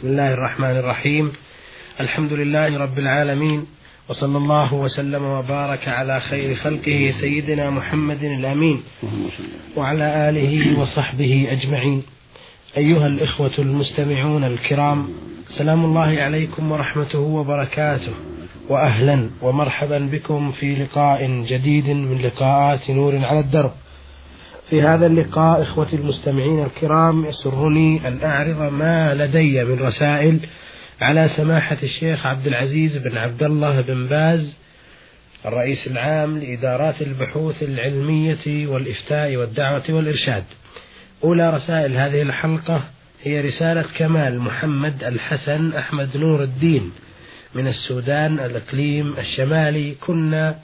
بسم الله الرحمن الرحيم. الحمد لله رب العالمين وصلى الله وسلم وبارك على خير خلقه سيدنا محمد الأمين وعلى آله وصحبه أجمعين. أيها الإخوة المستمعون الكرام سلام الله عليكم ورحمته وبركاته واهلا ومرحبا بكم في لقاء جديد من لقاءات نور على الدرب. في هذا اللقاء إخوتي المستمعين الكرام يسرني أن أعرض ما لدي من رسائل على سماحة الشيخ عبد العزيز بن عبد الله بن باز الرئيس العام لإدارات البحوث العلمية والإفتاء والدعوة والإرشاد. أولى رسائل هذه الحلقة هي رسالة كمال محمد الحسن أحمد نور الدين من السودان الإقليم الشمالي كنا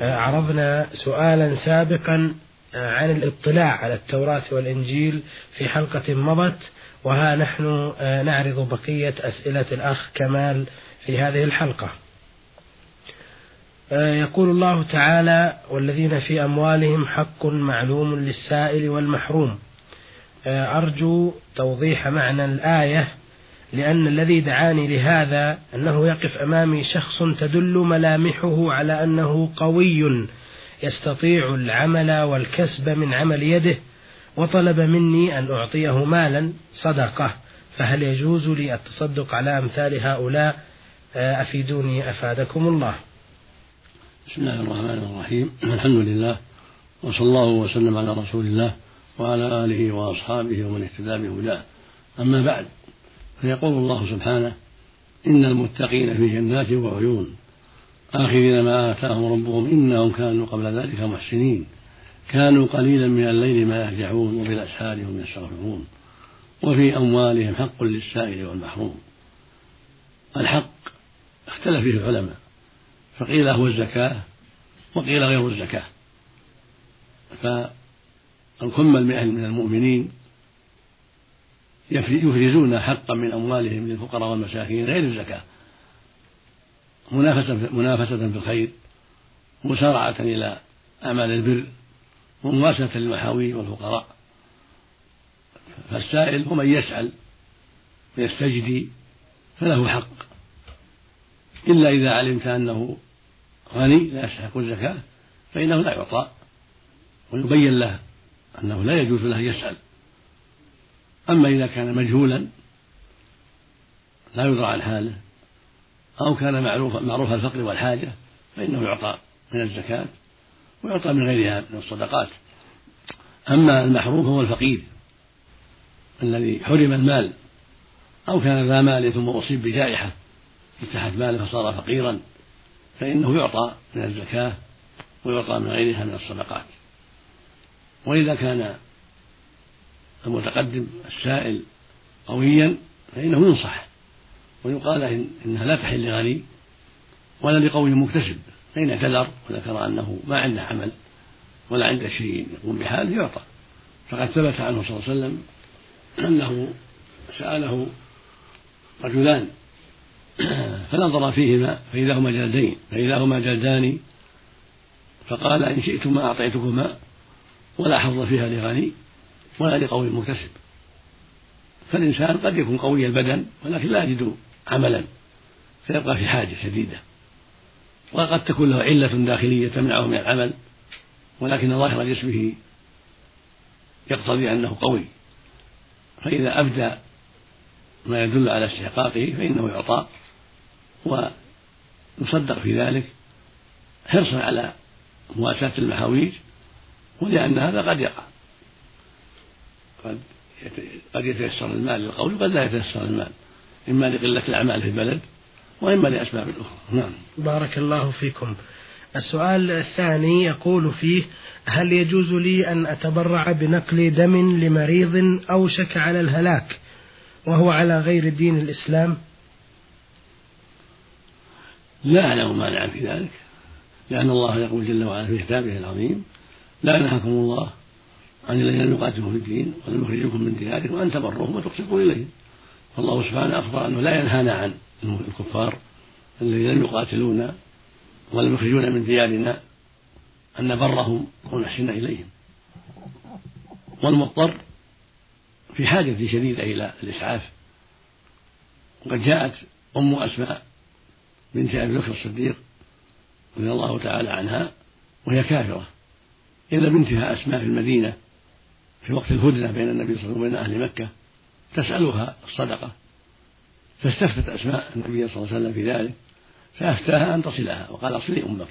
عرضنا سؤالا سابقا عن الاطلاع على التوراة والإنجيل في حلقة مضت وها نحن نعرض بقية أسئلة الأخ كمال في هذه الحلقة. يقول الله تعالى: والذين في أموالهم حق معلوم للسائل والمحروم. أرجو توضيح معنى الآية لأن الذي دعاني لهذا أنه يقف أمامي شخص تدل ملامحه على أنه قوي يستطيع العمل والكسب من عمل يده وطلب مني أن أعطيه مالا صدقة. فهل يجوز لي التصدق على أمثال هؤلاء؟ أفيدوني أفادكم الله. بسم الله الرحمن الرحيم. الحمد لله وصلى الله وسلم على رسول الله وعلى آله وأصحابه ومن اهتدى بهداه. أما بعد فيقول الله سبحانه إن المتقين في جنات وعيون. آخذين ما آتاهم ربهم إنهم كانوا قبل ذلك محسنين. كانوا قليلا من الليل ما يهجعون وبالأسحار هم يستغفرون وفي أموالهم حق للسائل والمحروم. الحق اختلف فيه العلماء فقيل هو الزكاة وقيل غير الزكاة. فالكمل من المؤمنين يفرزون حقا من أموالهم للفقراء والمساكين غير الزكاة. منافسة منافسة في الخير مسارعة إلى أعمال البر ومواساة للمحاوي والفقراء. فالسائل هو من يسأل ويستجدي فله حق. إلا إذا علمت أنه غني لا يستحق الزكاة فإنه لا يعطى. ويبين له أنه لا يجوز له يسأل. أما إذا كان مجهولا لا يدرى عن حاله. أو كان معروف معروف الفقر والحاجة فإنه يعطى من الزكاة ويعطى من غيرها من الصدقات. أما المحروم هو الفقير الذي حرم المال أو كان ذا مال ثم أصيب بجائحة فتحت ماله فصار فقيرا فإنه يعطى من الزكاة ويعطى من غيرها من الصدقات. وإذا كان المتقدم السائل قويا فإنه ينصح ويقال إن إنها لا تحل لغني ولا لقوي مكتسب. فإن اعتذر وذكر أنه ما عنده عمل ولا عنده شيء يقوم بحاله يعطى. فقد ثبت عنه صلى الله عليه وسلم أنه سأله رجلان فنظر فيهما فإذا هما جلدين فإذا هما جلدان. فقال إن شئتما أعطيتكما ولا حظ فيها لغني ولا لقوي مكتسب. فالإنسان قد يكون قوي البدن ولكن لا يجد عملا فيبقى في حاجة شديدة. وقد تكون له علة داخلية تمنعه من العمل ولكن ظاهر جسمه يقتضي أنه قوي. فإذا أبدى ما يدل على استحقاقه فإنه يعطى ويصدق في ذلك حرصا على مواساة المحاويج ولأن هذا قد يقع. قد قد يتيسر المال للقول وقد لا يتيسر المال. إما لقلة الأعمال في البلد وإما لأسباب أخرى. نعم. بارك الله فيكم. السؤال الثاني يقول فيه هل يجوز لي أن أتبرع بنقل دم لمريض أوشك على الهلاك وهو على غير دين الإسلام؟ لا أعلم مانعا في ذلك لأن الله يقول جل وعلا في كتابه العظيم لا ينهاكم الله عن الذين لم يقاتلوا في الدين ولم يخرجوكم من دياركم أن تبروهم وتقسطوا إليهم. فالله سبحانه أخبر أنه لا ينهانا عن الكفار الذين لم يقاتلونا ولم يخرجونا من ديارنا أن نبرهم ونحسن إليهم. والمضطر في حاجة شديدة إلى الإسعاف. وقد جاءت أم أسماء بنت أبي بكر الصديق رضي الله تعالى عنها وهي كافرة. إلى بنتها أسماء في المدينة في وقت الهدنة بين النبي صلى الله عليه وسلم وبين أهل مكة. تسألها الصدقة. فاستفتت أسماء النبي صلى الله عليه وسلم في ذلك فأفتاها أن تصلها وقال أصلي أمك.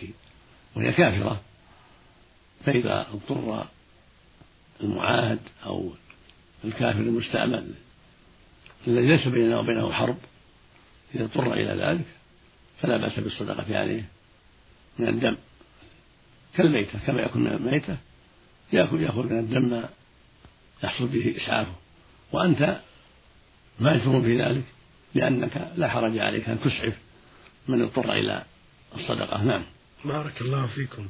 وهي كافرة. فإذا اضطر المعاهد أو الكافر المستعمل الذي ليس بيننا وبينه حرب إذا اضطر إلى ذلك فلا بأس بالصدقة عليه من الدم. كالميتة كما يكون من الميتة يأكل يأخذ من الدم ما يحصل به إسعافه. وأنت مأجور في ذلك لأنك لا حرج عليك أن تسعف من اضطر إلى الصدقة. نعم. بارك الله فيكم.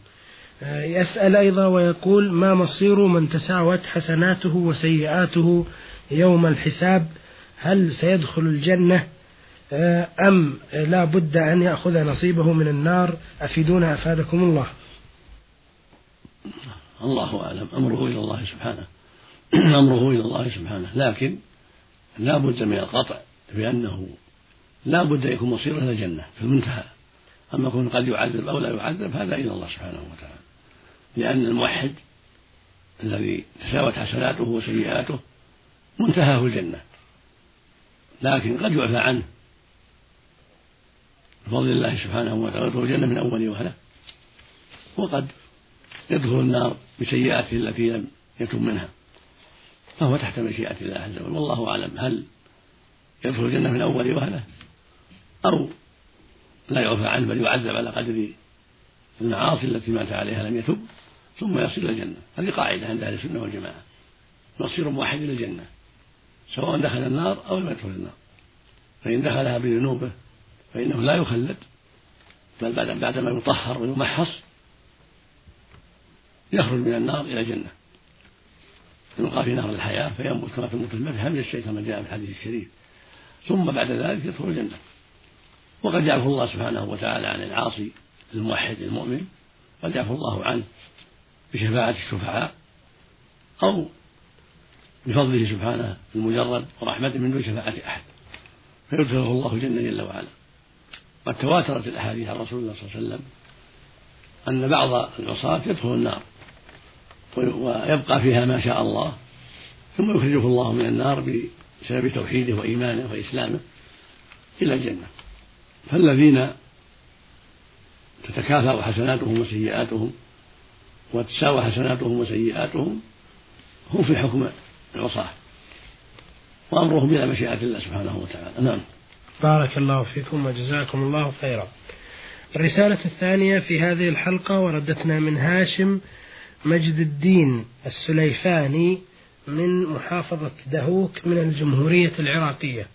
آه، يسأل أيضا ويقول ما مصير من تساوت حسناته وسيئاته يوم الحساب؟ هل سيدخل الجنة؟ آه، أم لا بد أن يأخذ نصيبه من النار؟ أفيدونا أفادكم الله. الله أعلم. أمره إلى الله سبحانه. أمره إلى الله سبحانه. لكن لا بد من القطع بأنه لا بد يكون مصيره إلى الجنة في المنتهى. أما يكون قد يعذب أو لا يعذب هذا إلى الله سبحانه وتعالى. لأن الموحد الذي تساوت حسناته وسيئاته منتهاه الجنة. لكن قد يعفى عنه. بفضل الله سبحانه وتعالى يدخل الجنة من أول وهلة. وقد يدخل النار بسيئاته التي لم يتم منها. فهو تحت مشيئة الله عز وجل. والله أعلم. هل يدخل الجنة من أول وهلة؟ أو لا يعفى عنه بل يعذب على قدر المعاصي التي مات عليها لم يتب ثم يصل إلى الجنة. هذه قاعدة عند أهل السنة والجماعة. مصير واحد إلى الجنة سواء دخل النار أو لم يدخل النار. فإن دخلها بذنوبه فإنه لا يخلد بل بعد بعدما يطهر ويمحص يخرج من النار إلى الجنة. يلقى في نهر الحياة فيموت كما تموت الماء حمل الشيء كما جاء في الحديث الشريف. ثم بعد ذلك يدخل الجنة. وقد يعفو الله سبحانه وتعالى عن العاصي الموحد المؤمن قد يعفو الله عنه بشفاعة الشفعاء أو بفضله سبحانه المجرد ورحمته من دون شفاعة أحد. فيدخله الله الجنة جل وعلا. قد تواترت الأحاديث عن رسول الله صلى الله عليه وسلم أن بعض العصاة يدخل النار. ويبقى فيها ما شاء الله ثم يخرجه الله من النار بسبب توحيده وإيمانه وإسلامه إلى الجنة. فالذين تتكافأ حسناتهم وسيئاتهم وتساوى حسناتهم وسيئاتهم هم في حكم العصاة وأمرهم إلى مشيئة الله سبحانه وتعالى. نعم. بارك الله فيكم وجزاكم الله خيرا. الرسالة الثانية في هذه الحلقة وردتنا من هاشم مجد الدين السليفاني من محافظة دهوك من الجمهورية العراقية.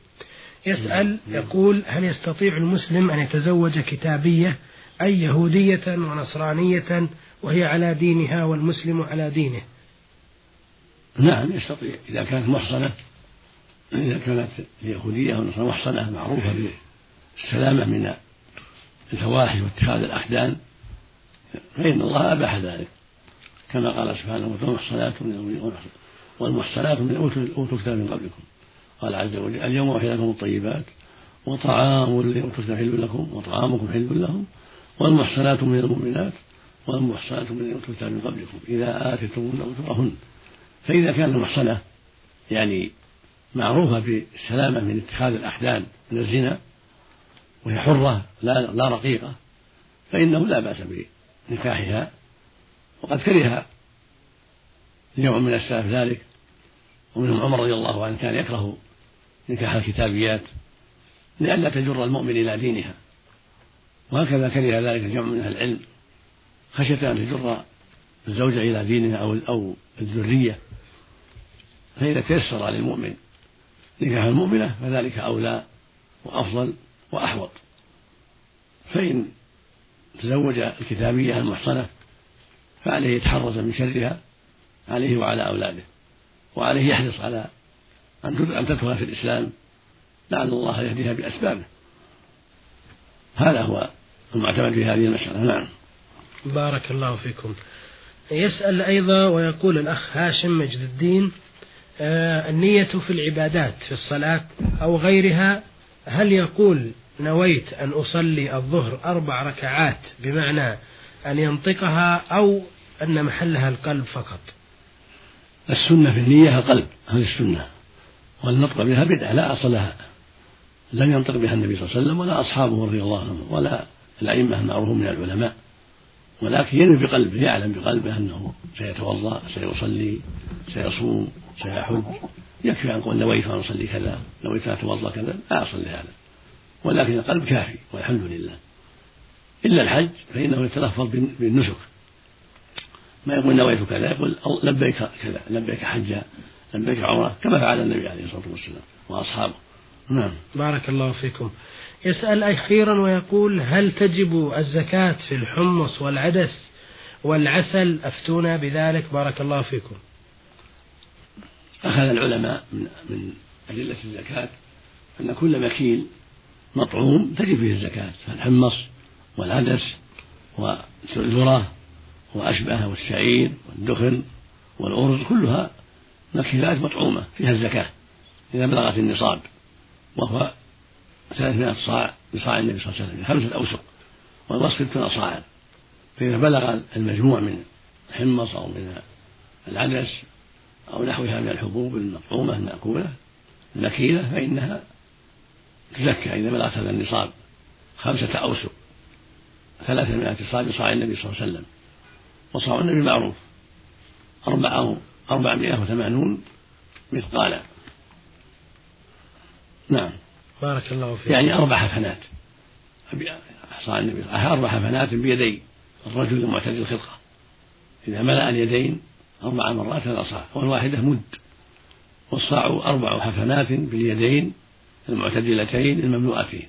يسأل يقول هل يستطيع المسلم أن يتزوج كتابية أي يهودية ونصرانية وهي على دينها والمسلم على دينه؟ نعم يستطيع. إذا كانت محصنة إذا كانت اليهودية والنصرانية محصنة معروفة بالسلامة من الفواحش واتخاذ الأخدان فإن الله أباح ذلك. كما قال سبحانه والمحصنات من والمحصنات من أوتوا الكتاب من قبلكم. قال عز وجل اليوم أحل لكم الطيبات وطعام الذين أوتوا الكتاب حل لكم وطعامكم حل لهم. والمحصنات من المؤمنات والمحصنات من أوتوا الكتاب من قبلكم. إذا آتيتموهن أجورهن. فإذا كانت المحصنة يعني معروفة بالسلامة من اتخاذ الأحدان من الزنا وهي حرة لا, لا رقيقة فإنه لا بأس بنكاحها. وقد كره نوع من السلف ذلك ومنهم عمر رضي الله عنه كان يكره نكاح الكتابيات لئلا تجر المؤمن إلى دينها. وهكذا كره ذلك جمع من أهل العلم خشية أن تجر الزوجة إلى دينها أو أو الذرية. فإذا تيسر للمؤمن نكاح المؤمنة فذلك أولى وأفضل وأحوط. فإن تزوج الكتابية المحصنة فعليه يتحرز من شرها عليه وعلى أولاده وعليه يحرص على أن تدخل في الإسلام لعل الله يهديها بأسبابه. هذا هو المعتمد في هذه المسألة. نعم. بارك الله فيكم. يسأل أيضا ويقول الأخ هاشم مجد الدين آه النية في العبادات في الصلاة أو غيرها هل يقول نويت أن أصلي الظهر أربع ركعات؟ بمعنى أن ينطقها أو أن محلها القلب فقط. السنة في النية القلب هذه السنة. والنطق بها بدعة لا أصل لها. لم ينطق بها النبي صلى الله عليه وسلم ولا أصحابه رضي الله عنهم ولا الأئمة المعروفون من العلماء. ولكن ينوي بقلبه يعلم بقلبه أنه سيتوضأ سيصلي سيصوم سيحج. يكفي أن يقول نويت أن أصلي كذا نويت أن أتوضأ كذا لا أصل لهذا. ولكن القلب كافي والحمد لله. إلا الحج فإنه يتلفظ بالنسك. ما يقول نويت كذا يقول لبيك كذا لبيك حجا لبيك عمرة كما فعل النبي عليه الصلاة والسلام وأصحابه. نعم. بارك الله فيكم. يسأل أخيرا ويقول هل تجب الزكاة في الحمص والعدس؟ والعسل أفتونا بذلك. بارك الله فيكم. أخذ العلماء من من أدلة الزكاة أن كل مكيل مطعوم تجب فيه الزكاة فالحمص والعدس والذرة وأشبه والشعير والدخن والأرز كلها مكيلات مطعومة فيها الزكاة إذا بلغت النصاب وهو ثلاثمائة صاع بصاع النبي صلى الله عليه وسلم خمسة أوسق والوصف ستون صاعا فإذا بلغ المجموع من الحمص أو من العدس أو نحوها من الحبوب المطعومة المأكولة المكيلة فإنها تزكى إذا بلغت هذا النصاب خمسة أوسق. ثلاثمائة صاع بصاع النبي صلى الله عليه وسلم. وصاع النبي معروف أربعة أربعمائة وثمانون مثقالا نعم. بارك الله فيك. يعني أربع حفنات صاع النبي أربع حفنات بيدي الرجل المعتدل الخلقة. إذا ملأ اليدين أربع مرات هذا صاع والواحدة مد. والصاع أربع حفنات باليدين المعتدلتين المملوءتين.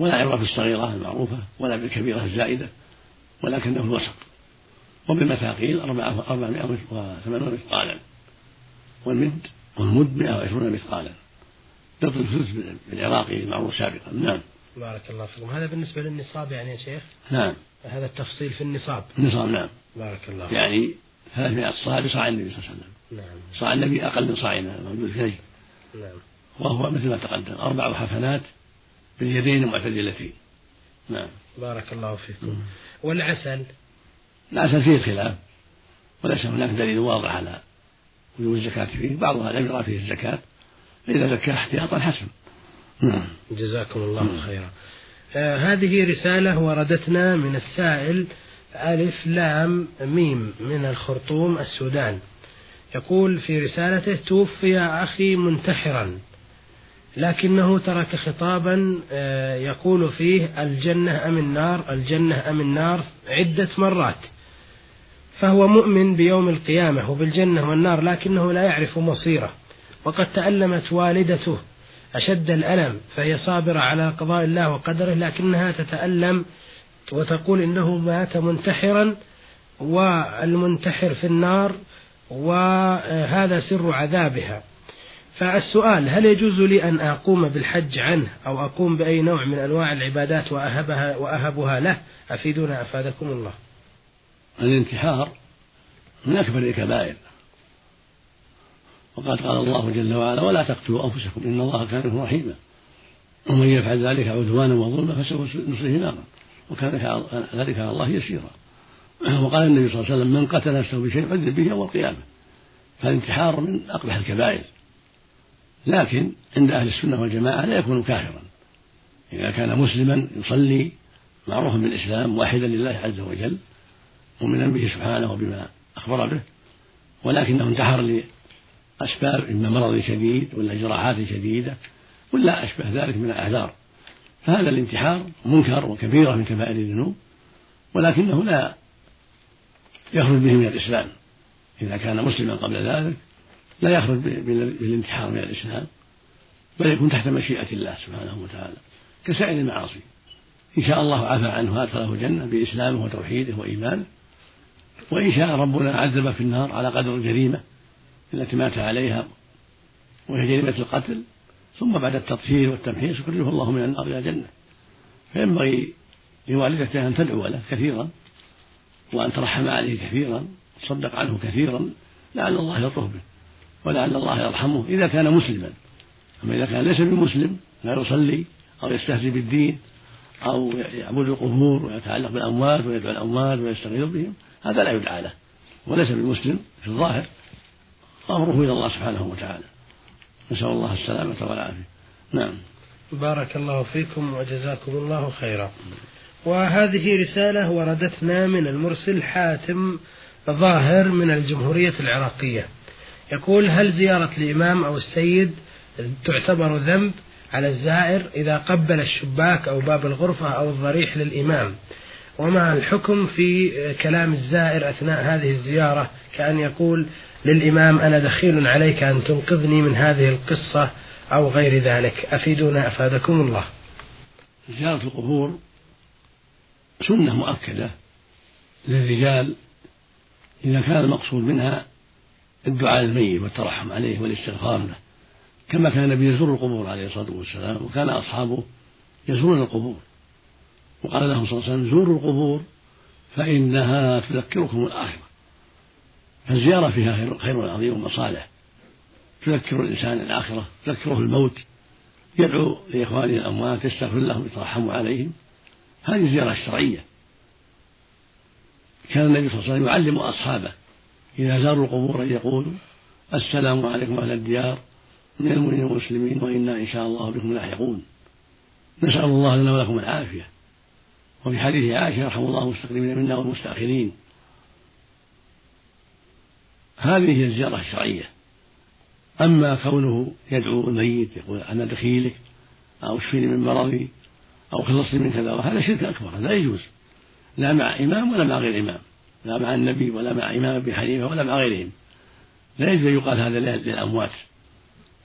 ولا عبرة في الصغيرة المعروفة ولا بالكبيرة الزائدة ولكنه الوسط وبالمثاقيل أربعمائة وثمانون مثقالا والمد والمد مائة وعشرون مثقالا. ضبط الفلوس بالعراقي المعروف سابقا. نعم. بارك الله فيكم. هذا بالنسبة للنصاب يعني يا شيخ؟ نعم. هذا التفصيل في النصاب. النصاب نعم. بارك الله فيكم يعني 300 صاع بصاع النبي صلى الله عليه وسلم. نعم. صاع النبي أقل من صاعنا الموجود في نجد نعم. وهو مثل ما تقدم أربع حفنات باليدين المعتدلتين نعم. بارك الله فيكم. والعسل؟ العسل فيه خلاف. وليس هناك دليل واضح على وجوب الزكاة فيه. بعضها لم يرى فيه الزكاة. فإذا زكاه احتياطا حسن. نعم. جزاكم الله خيرا. آه هذه رسالة وردتنا من السائل ألف لام ميم من الخرطوم السودان. يقول في رسالته توفي أخي منتحرا. لكنه ترك خطابا آه، يقول فيه الجنة أم النار الجنة أم النار عدة مرات. فهو مؤمن بيوم القيامة وبالجنة والنار لكنه لا يعرف مصيره. وقد تألمت والدته أشد الألم فهي صابرة على قضاء الله وقدره لكنها تتألم وتقول إنه مات منتحرا والمنتحر في النار وهذا سر عذابها. فالسؤال هل يجوز لي أن أقوم بالحج عنه أو أقوم بأي نوع من أنواع العبادات وأهبها وأهبها له؟ أفيدونا أفادكم الله. الانتحار من أكبر الكبائر. وقد قال الله جل وعلا ولا تقتلوا أنفسكم إن الله كان بكم رحيما. ومن يفعل ذلك عدوانا وظلما فسوف نصليه نارا وكان ذلك على الله يسيرا. وقال النبي صلى الله عليه وسلم من قتل نفسه بشيء عذب به يوم القيامة. فالانتحار من أقبح الكبائر. لكن عند أهل السنة والجماعة لا يكون كافرا. إذا كان مسلما يصلي معروفا بالإسلام واحدا لله عز وجل مؤمنا به سبحانه وبما أخبر به ولكنه انتحر لأسباب إما مرض شديد ولا جراحات شديدة ولا أشبه ذلك من الأعذار. فهذا الانتحار منكر وكبيرة من كبائر الذنوب ولكنه لا يخرج به من الإسلام. إذا كان مسلما قبل ذلك لا يخرج بالانتحار من الإسلام بل يكون تحت مشيئة الله سبحانه وتعالى كسائر المعاصي. إن شاء الله عفى عنه وأدخله الجنة بإسلامه وتوحيده وإيمانه. وإن شاء ربنا عذب في النار على قدر الجريمة التي مات عليها وهي جريمة القتل ثم بعد التطهير والتمحيص يخرجه الله من النار إلى الجنة. فينبغي لوالدته أن تدعو له كثيرا وأن ترحم عليه كثيرا تصدق عنه كثيرا لعل الله يلطف به. ولعل الله يرحمه إذا كان مسلما. أما إذا كان ليس بمسلم لا يصلي أو يستهزئ بالدين أو يعبد القبور ويتعلق بالأموات ويدعو الأموات ويستغيث بهم هذا لا يدعى له. وليس بالمسلم في الظاهر أمره إلى الله سبحانه وتعالى. نسأل الله السلامة والعافية. نعم. بارك الله فيكم وجزاكم الله خيرا. وهذه رسالة وردتنا من المرسل حاتم ظاهر من الجمهورية العراقية. يقول هل زيارة الإمام أو السيد تعتبر ذنب على الزائر إذا قبل الشباك أو باب الغرفة أو الضريح للإمام؟ وما الحكم في كلام الزائر أثناء هذه الزيارة كأن يقول للإمام أنا دخيل عليك أن تنقذني من هذه القصة أو غير ذلك؟ أفيدونا أفادكم الله. زيارة القبور سنة مؤكدة للرجال إذا كان المقصود منها الدعاء للميت والترحم عليه والاستغفار له. كما كان النبي يزور القبور عليه الصلاة والسلام وكان أصحابه يزورون القبور. وقال لهم صلى الله عليه وسلم زوروا القبور فإنها تذكركم الآخرة. فالزيارة فيها خير, عظيم ومصالح. تذكر الإنسان الآخرة تذكره الموت يدعو لإخوانه الأموات يستغفر لهم يترحم عليهم. هذه الزيارة الشرعية كان النبي صلى الله عليه وسلم يعلم أصحابه إذا زاروا القبور أن يقولوا السلام عليكم أهل الديار من المؤمنين والمسلمين؟ وإنا إن شاء الله بكم لاحقون. نسأل الله لنا ولكم العافية. وفي حديث عائشة يرحم الله المستقدمين منا والمستأخرين. هذه هي الزيارة الشرعية. أما كونه يدعو الميت يقول أنا دخيلك أو اشفيني من مرضي أو خلصني من كذا هذا شرك أكبر لا يجوز. لا مع إمام ولا مع غير إمام. لا مع النبي ولا مع إمام أبي حنيفة ولا مع غيرهم. لا يجوز أن يقال هذا للأموات.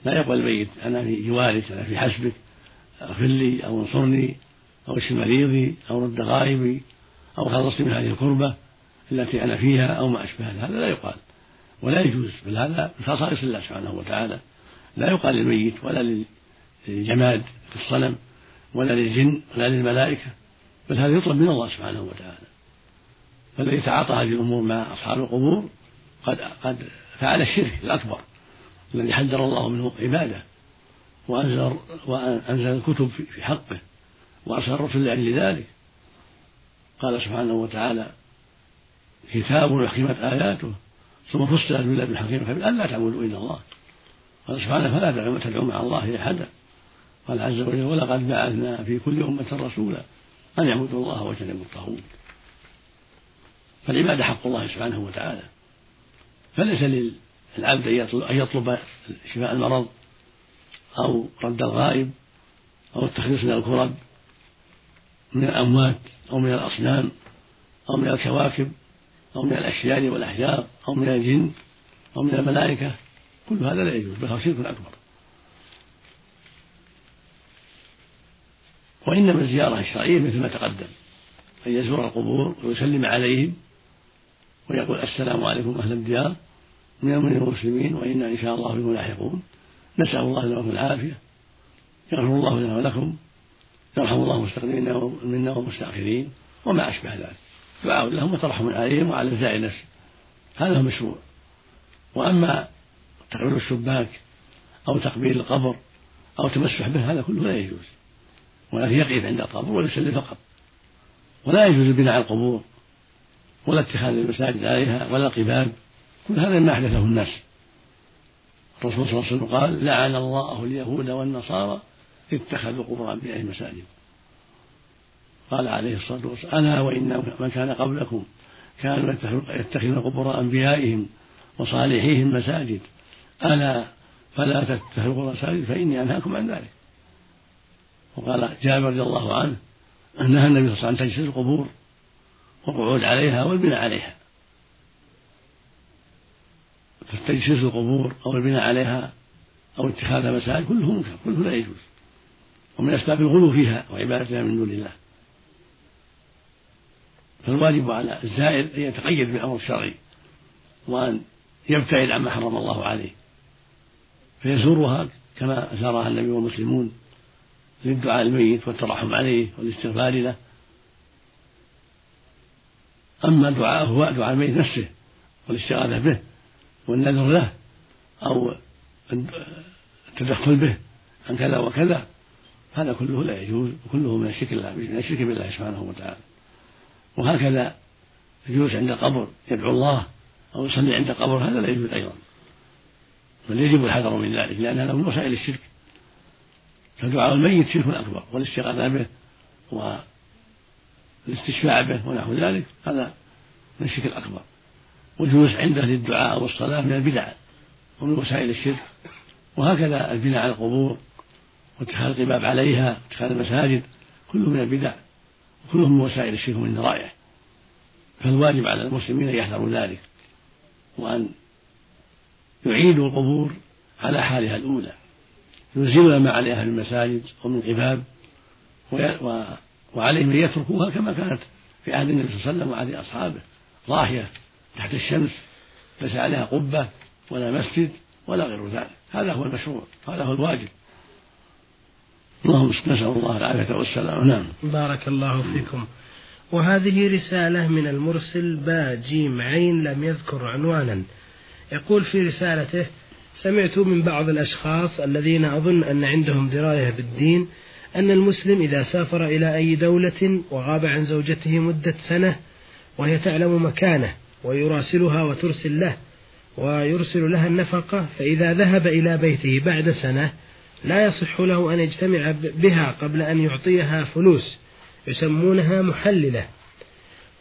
لا يقول الميت أنا في جوارك أنا في حسبك أغفر لي أو انصرني أو اشف مريضي أو رد غائبي أو خلصني من هذه الكربة التي أنا فيها أو ما أشبه هذا. لا يقال. ولا يجوز. بل هذا من خصائص الله سبحانه وتعالى. لا يقال للميت ولا للجماد في الصنم ولا للجن ولا للملائكة. بل هذا يطلب من الله سبحانه وتعالى. فالذي تعاطى هذه الأمور مع أصحاب القبور قد قد فعل الشرك الأكبر الذي حذر الله منه عباده وأنزل وأنزل الكتب في حقه وأرسل الرسل لأجل ذلك. قال سبحانه وتعالى كتاب أحكمت آياته ثم فصلت من لدن حكيم خبير تعبدوا إلا الله. قال سبحانه فلا تدعوا مع الله أحدا. قال عز وجل ولقد بعثنا في كل أمة رسولا أن يعبدوا الله واجتنبوا الطاغوت. فالعبادة حق الله سبحانه وتعالى. فليس للعبد أن يطلب شفاء المرض أو رد الغائب أو التخليص من الكرب من الأموات أو من الأصنام أو من الكواكب أو من الأشجار والأحجار أو من الجن أو من الملائكة. كل هذا لا يجوز بل هو شرك أكبر. وإنما الزيارة الشرعية مثل ما تقدم أن يزور القبور ويسلم عليهم ويقول السلام عليكم أهل الديار من المؤمنين والمسلمين وإنا إن شاء الله بكم لاحقون. نسأل الله ولكم العافية. يغفر الله لنا ولكم. يرحم الله المستقدمين منا والمستأخرين وما أشبه ذلك. دعاء لهم وترحم عليهم وعلى الزائر نفسه. هذا هو مشروع وأما تقبيل الشباك أو تقبيل القبر أو تمسح به هذا كله لا يجوز. ولكن يقف عند القبر ويسلم فقط. ولا يجوز على القبور. ولا اتخاذ المساجد عليها ولا القباب كل هذا ما أحدثه الناس. الرسول صلى الله عليه وسلم قال لعن الله اليهود والنصارى اتخذوا قبور أنبيائهم مساجد قال عليه الصلاة والسلام ألا وإن من كان قبلكم كانوا يتخذون قبور أنبيائهم وصالحيهم مساجد. ألا فلا تتخذوا قبور مساجد فإني أنهاكم عن ذلك. وقال جابر رضي الله عنه نهى النبي صلى الله عليه وسلم عن تجسيس القبور. والقعود عليها والبناء عليها. فتجسيس القبور أو البناء عليها أو اتخاذ مساجد كله منكر كله لا يجوز. ومن أسباب الغلو فيها وعبادتها من دون الله. فالواجب على الزائر أن يتقيد بالأمر الشرعي وأن يبتعد عما حرم الله عليه. فيزورها كما زارها النبي والمسلمون للدعاء الميت والترحم عليه والاستغفار له. أما دعاءه هو دعاء الميت نفسه والاستغاثة به والنذر له أو التدخل به عن كذا وكذا. هذا كله لا يجوز وكله من الشرك من الشرك بالله سبحانه وتعالى. وهكذا الجلوس عند القبر يدعو الله أو يصلي عند القبر هذا لا يجوز أيضا. بل يجب الحذر من ذلك لأن هذا من وسائل الشرك. فدعاء الميت شرك أكبر والاستغاثة به والاستشفاع به ونحو ذلك هذا من الشرك الأكبر والجلوس عنده للدعاء والصلاة من البدع ومن وسائل الشرك وهكذا البناء على القبور واتخاذ القباب عليها واتخاذ المساجد كله من البدع وكله من وسائل الشرك ومن ذرائعه فالواجب على المسلمين أن يحذروا ذلك وأن يعيدوا القبور على حالها الأولى. ينزلون ما عليها من مساجد ومن قباب وعليهم أن يتركوها كما كانت في عهد النبي صلى الله عليه وسلم وعهد أصحابه. ضاحية تحت الشمس ليس عليها قبة ولا مسجد ولا غير ذلك. هذا هو المشروع هذا هو الواجب. اللهم نسأل الله العافية والسلامة. نعم. بارك الله فيكم. وهذه رسالة من المرسل با جيم عين لم يذكر عنوانا. يقول في رسالته سمعت من بعض الأشخاص الذين أظن أن عندهم دراية بالدين أن المسلم إذا سافر إلى أي دولة وغاب عن زوجته مدة سنة وهي تعلم مكانه ويراسلها وترسل له ويرسل لها النفقة فإذا ذهب إلى بيته بعد سنة لا يصح له أن يجتمع بها قبل أن يعطيها فلوس يسمونها محللة.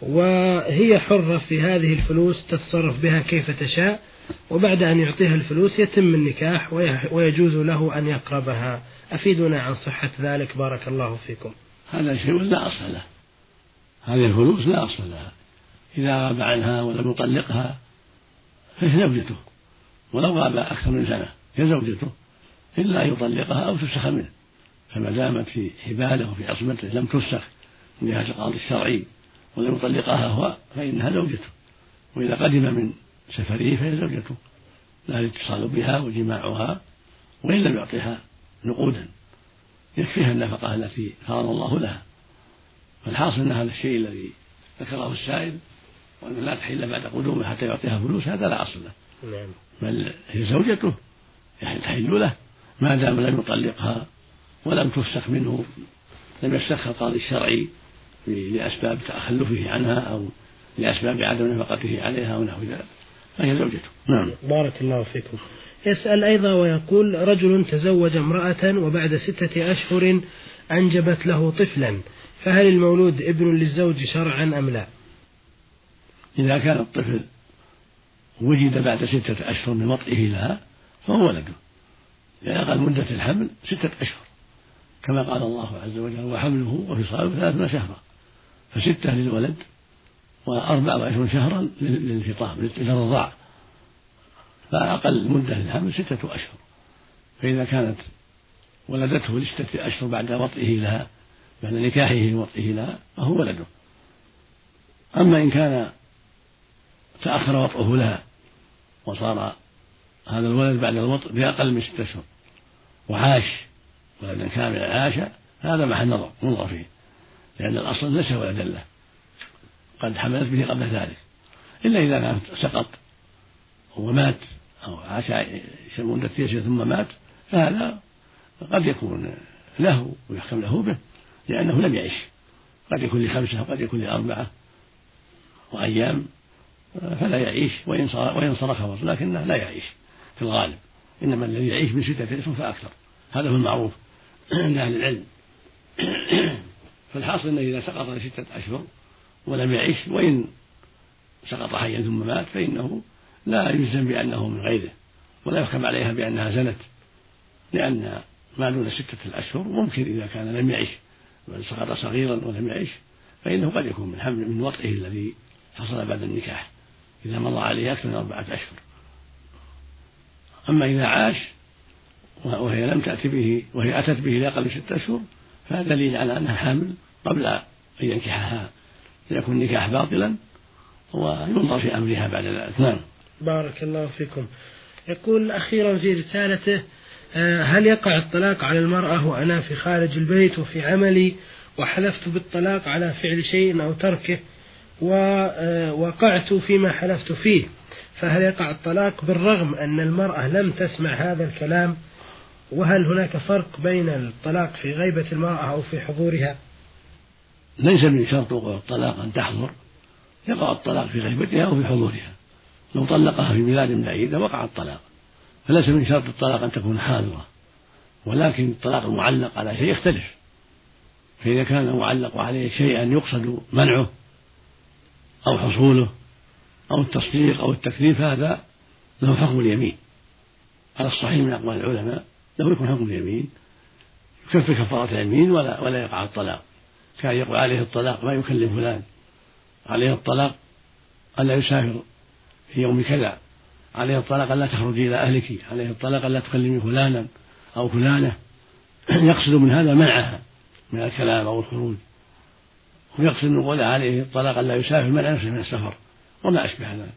وهي حرة في هذه الفلوس تتصرف بها كيف تشاء. وبعد أن يعطيها الفلوس يتم النكاح ويجوز له أن يقربها. أفيدنا عن صحة ذلك. بارك الله فيكم. هذا شيء لا أصل له. هذه الفلوس لا أصل لها. إذا غاب عنها ولم يطلقها فهي زوجته. ولو غاب أكثر من سنة هي زوجته. إلا أن يطلقها أو تفسخ منه. فما دامت في حبالة وفي عصمته لم تفسخ من جهة القاضي الشرعي ولم يطلقها هو فإنها زوجته. وإذا قدم من سفره فهي زوجته؟ لا الاتصال بها وجماعها وإن لم يعطها نقودا. يكفيها النفقة التي فرض الله لها. فالحاصل أن هذا الشيء الذي ذكره السائل وأنه لا تحل بعد قدومه حتى يعطيها فلوس هذا لا أصل له. نعم. بل هي زوجته يعني تحل له. ما دام لم يطلقها ولم تفسخ منه لم يفسخها القاضي الشرعي لأسباب تخلفه عنها أو لأسباب عدم نفقته عليها ونحو ذلك. فهي زوجته. نعم. بارك الله فيكم. يسأل أيضا ويقول رجل تزوج امرأة وبعد ستة أشهر أنجبت له طفلا فهل المولود ابن للزوج شرعا أم لا؟ إذا كان الطفل وجد بعد ستة أشهر من وطئه لها فهو ولده. لأن أقل مدة الحمل ستة أشهر. كما قال الله عز وجل وحمله وفصاله ثلاثون شهرا. فستة للولد وأربع وعشرون شهرا للفطام للرضاع. فأقل مدة للحمل ستة أشهر. فإذا كانت ولدته لستة أشهر بعد وطئه لها بعد نكاحه وطئه لها فهو ولده. أما إن كان تأخر وطئه لها وصار هذا الولد بعد الوطء بأقل من ستة أشهر وعاش ولدا كاملا عاش هذا محل نظر ننظر فيه. لأن الأصل ليس ولدا له. قد حملت به قبل ذلك. إلا إذا كان سقط ومات أو عاش مدة يسير ثم مات فهذا قد يكون له ويحكم له به لأنه لم يعش. قد يكون لخمسة وقد يكون لأربعة وأيام فلا يعيش وإن وإن صار خبر لكنه لا يعيش في الغالب. إنما الذي يعيش من ستة أشهر فأكثر. هذا هو المعروف عند أهل العلم. فالحاصل أنه إذا سقط لستة أشهر ولم يعش وإن سقط حيا ثم مات فإنه لا يجزم بأنه من غيره ولا يحكم عليها بأنها زنت لأن ما دون ستة الأشهر ممكن إذا كان لم يعش بل سقط صغيرا ولم يعش فإنه قد يكون من حمل من وطئه الذي حصل بعد النكاح إذا مضى عليه أكثر من أربعة أشهر. أما إذا عاش وهي لم تأتي به وهي أتت به لأقل من ستة أشهر فهذا دليل على أنها حامل قبل أن ينكحها فيكون النكاح باطلا وينظر في أمرها بعد ذلك. نعم. بارك الله فيكم. يقول أخيرا في رسالته آه، هل يقع الطلاق على المرأة وأنا في خارج البيت وفي عملي وحلفت بالطلاق على فعل شيء أو تركه ووقعت فيما حلفت فيه فهل يقع الطلاق بالرغم أن المرأة لم تسمع هذا الكلام؟ وهل هناك فرق بين الطلاق في غيبة المرأة أو في حضورها؟ ليس من شرط وقوع الطلاق أن تحضر يقع الطلاق في غيبتها أو في حضورها. لو طلقها في بلاد بعيدة وقع الطلاق. فليس من شرط الطلاق أن تكون حاضرة. ولكن الطلاق المعلق على شيء يختلف. فإذا كان المعلق عليه شيئا يقصد منعه أو حصوله أو التصديق أو التكليف هذا له حكم اليمين. على الصحيح من أقوال العلماء له يكون حكم اليمين. يكفر كفارة اليمين ولا ولا يقع الطلاق. كان يقول عليه الطلاق ما يكلم فلان. عليه الطلاق ألا يسافر في يوم كذا. عليه الطلاق ألا تخرجي إلى أهلك. عليه الطلاق ألا تكلمي فلانا أو فلانة. يقصد من هذا منعها من الكلام أو الخروج. ويقصد من قوله عليه الطلاق ألا يسافر منع نفسه من السفر. وما أشبه ذلك.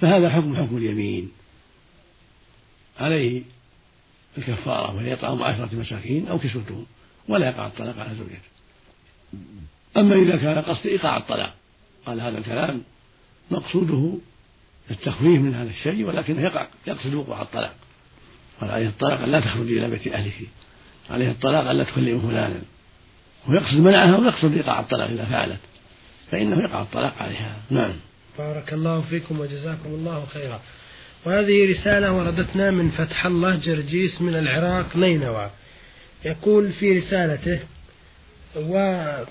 فهذا حكم حكم اليمين. عليه الكفارة وهي إطعام عشرة مساكين أو كسوتهم. ولا يقع الطلاق على زوجته. أما إذا كان قصد إيقاع الطلاق قال هذا الكلام مقصوده التخفيف من هذا الشيء ولكنه يقع يقصد وقوع الطلاق. قال عليه الطلاق أن لا تخرجي إلى بيت أهلك عليه الطلاق أن لا تكلم فلانا. ويقصد منعها ويقصد إيقاع الطلاق إذا فعلت. فإنه يقع الطلاق عليها. نعم. بارك الله فيكم وجزاكم الله خيرا. وهذه رسالة وردتنا من فتح الله جرجيس من العراق نينوى. يقول في رسالته وما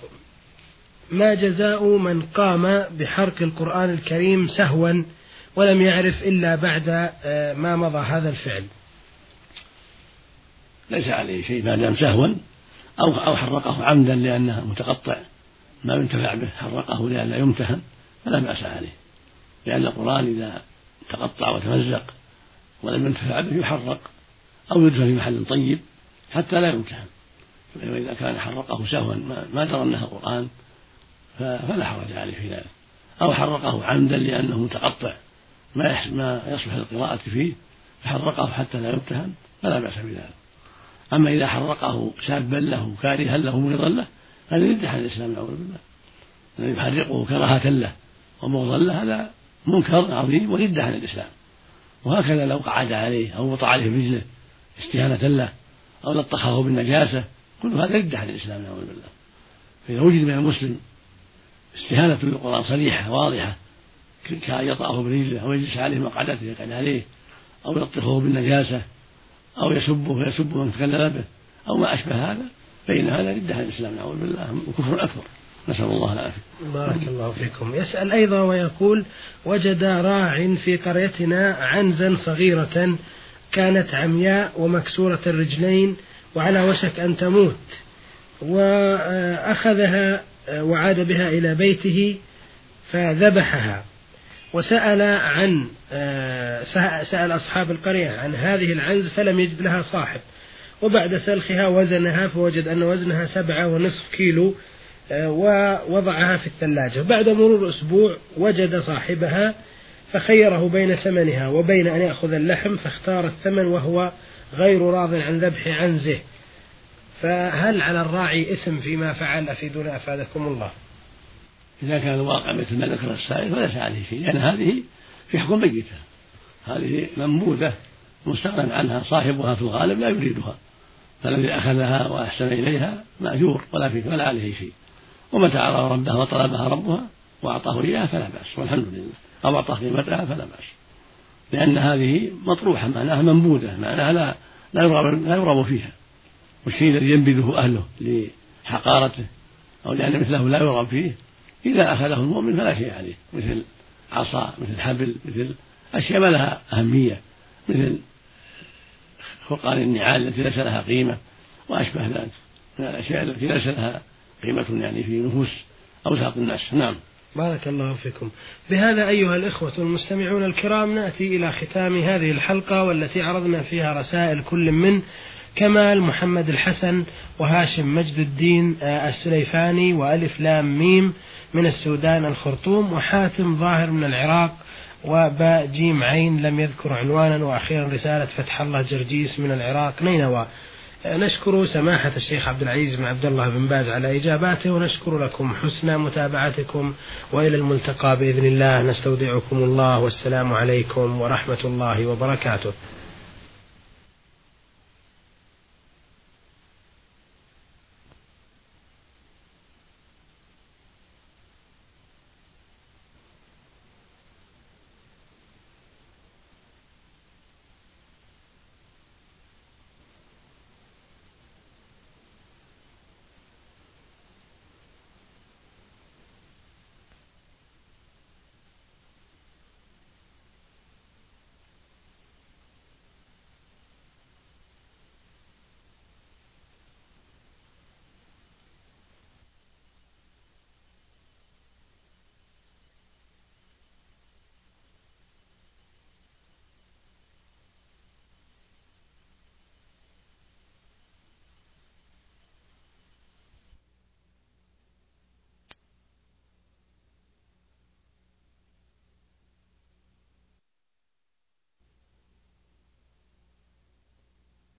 جزاء من قام بحرق القرآن الكريم سهوا ولم يعرف إلا بعد آه، ما مضى هذا الفعل. ليس عليه شيء ما دام سهوا أو أو حرقه عمدا لأنه متقطع. ما ينتفع به حرقه لئلا يمتهن فلا بأس عليه. لأن القرآن إذا تقطع وتمزق ولم ينتفع به يحرق أو يدفن في محل طيب حتى لا يمتهن. وإذا كان حرقه سهوا ما درى أنه قرآن فلا حرج عليه في ذلك. أو حرقه عمدا لأنه متقطع ما ما يصلح للقراءة فيه فحرقه حتى لا يمتهن فلا بأس بذلك. أما إذا حرقه شابا له كارها له مبغضا له هذا يرد عن الإسلام نعوذ بالله. الذي يحرقه كراهة له وبغضا له هذا منكر عظيم ورد عن الإسلام. وهكذا لو قعد عليه أو وطع عليه برجله استهانة له أو لطخه بالنجاسة كل هذا رد عن الإسلام نعوذ بالله. فإذا وجد من المسلم استهانة بالقرآن صريحة واضحة كأن يطأه برجله أو يجلس عليه مقعدته يقعد عليه أو يلطخه بالنجاسة أو يسبه ويسب من تكلم به أو ما أشبه هذا فإن هذا رد عن الإسلام نعوذ بالله. وكفر أكبر. نسأل الله العافية. بارك الله فيكم. يسأل أيضا ويقول وجد راع في قريتنا عنزا صغيرة كانت عمياء ومكسورة الرجلين وعلى وشك أن تموت. وأخذها وعاد بها إلى بيته فذبحها. وسأل عن سأل أصحاب القرية عن هذه العنز فلم يجد لها صاحب. وبعد سلخها وزنها فوجد أن وزنها سبعة ونصف كيلو ووضعها في الثلاجة. بعد مرور أسبوع وجد صاحبها فخيره بين ثمنها وبين أن يأخذ اللحم فاختار الثمن وهو غير راض عن ذبح عنزه. فهل على الراعي إثم فيما فعل أفيدنا أفادكم الله؟ إذا كان الواقع مثل ما ذكر السائل فليس عليه شيء لأن هذه في حكم ميتة. هذه منبوذة مستغنى عنها صاحبها في الغالب لا يريدها. فالذي أخذها وأحسن إليها مأجور ولا في ولا عليه شيء. ومتى عرف ربها وطلبها ربها وأعطاه إياها فلا بأس والحمد لله. أو أعطاه قيمتها فلا بأس. لأن هذه مطروحة معناها منبوذة معناها لا لا يرغب لا يرغب فيها. والشيء الذي ينبذه أهله لحقارته أو لأن مثله لا يرغب فيه إذا أخذه المؤمن فلا شيء عليه مثل عصا مثل حبل مثل أشياء ما لها أهمية مثل فرقان النعال التي ليس لها قيمة وأشبه ذلك. من الأشياء التي ليس لها قيمة يعني في نفوس أوساط الناس. نعم. بارك الله فيكم. بهذا أيها الإخوة المستمعون الكرام نأتي إلى ختام هذه الحلقة والتي عرضنا فيها رسائل كل من كمال محمد الحسن وهاشم مجد الدين آه، السليفاني وألف لام ميم من السودان الخرطوم وحاتم ظاهر من العراق وباء جيم عين لم يذكر عنوانا وأخيرا رسالة فتح الله جرجيس من العراق نينوى. نشكر سماحة الشيخ عبد العزيز بن عبد الله بن باز على إجاباته ونشكر لكم حسن متابعتكم وإلى الملتقى بإذن الله. نستودعكم الله والسلام عليكم ورحمة الله وبركاته.